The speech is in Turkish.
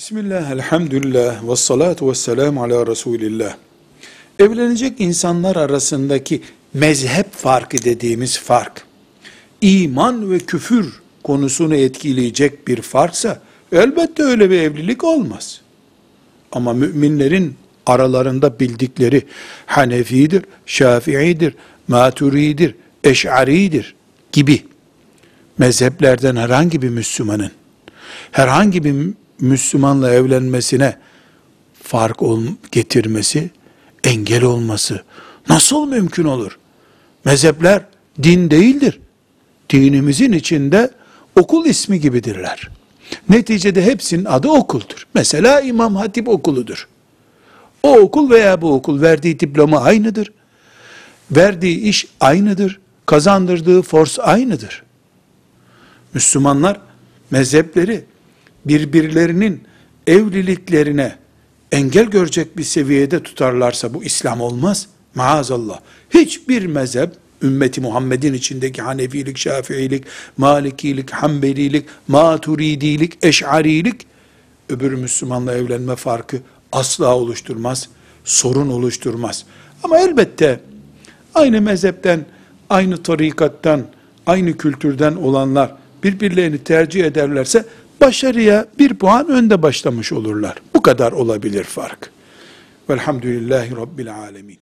Bismillah, elhamdülillah, ve salatu ve selamu ala Resulillah. Evlenecek insanlar arasındaki mezhep farkı dediğimiz fark, iman ve küfür konusunu etkileyecek bir farksa, elbette öyle bir evlilik olmaz. Ama müminlerin aralarında bildikleri Hanefidir, Şafii'dir, Maturididir, Eş'aridir gibi mezheplerden herhangi bir Müslümanın herhangi bir Müslümanla evlenmesine fark getirmesi, engel olması nasıl mümkün olur? Mezhepler din değildir. Dinimizin içinde okul ismi gibidirler. Neticede hepsinin adı okuldur. Mesela İmam Hatip okuludur. O okul veya bu okul verdiği diploma aynıdır. Verdiği iş aynıdır. Kazandırdığı force aynıdır. Müslümanlar mezhepleri birbirlerinin evliliklerine engel görecek bir seviyede tutarlarsa bu İslam olmaz. Maazallah. Hiçbir mezhep ümmeti Muhammed'in içindeki Hanefilik, Şafiilik, Malikilik, Hanbelilik, Maturidilik, Eş'arilik öbür Müslümanla evlenme farkı asla oluşturmaz, sorun oluşturmaz. Ama elbette aynı mezhepten, aynı tarikattan, aynı kültürden olanlar birbirlerini tercih ederlerse başarıya bir puan önde başlamış olurlar. Bu kadar olabilir fark. Velhamdülillahi Rabbil Alemin.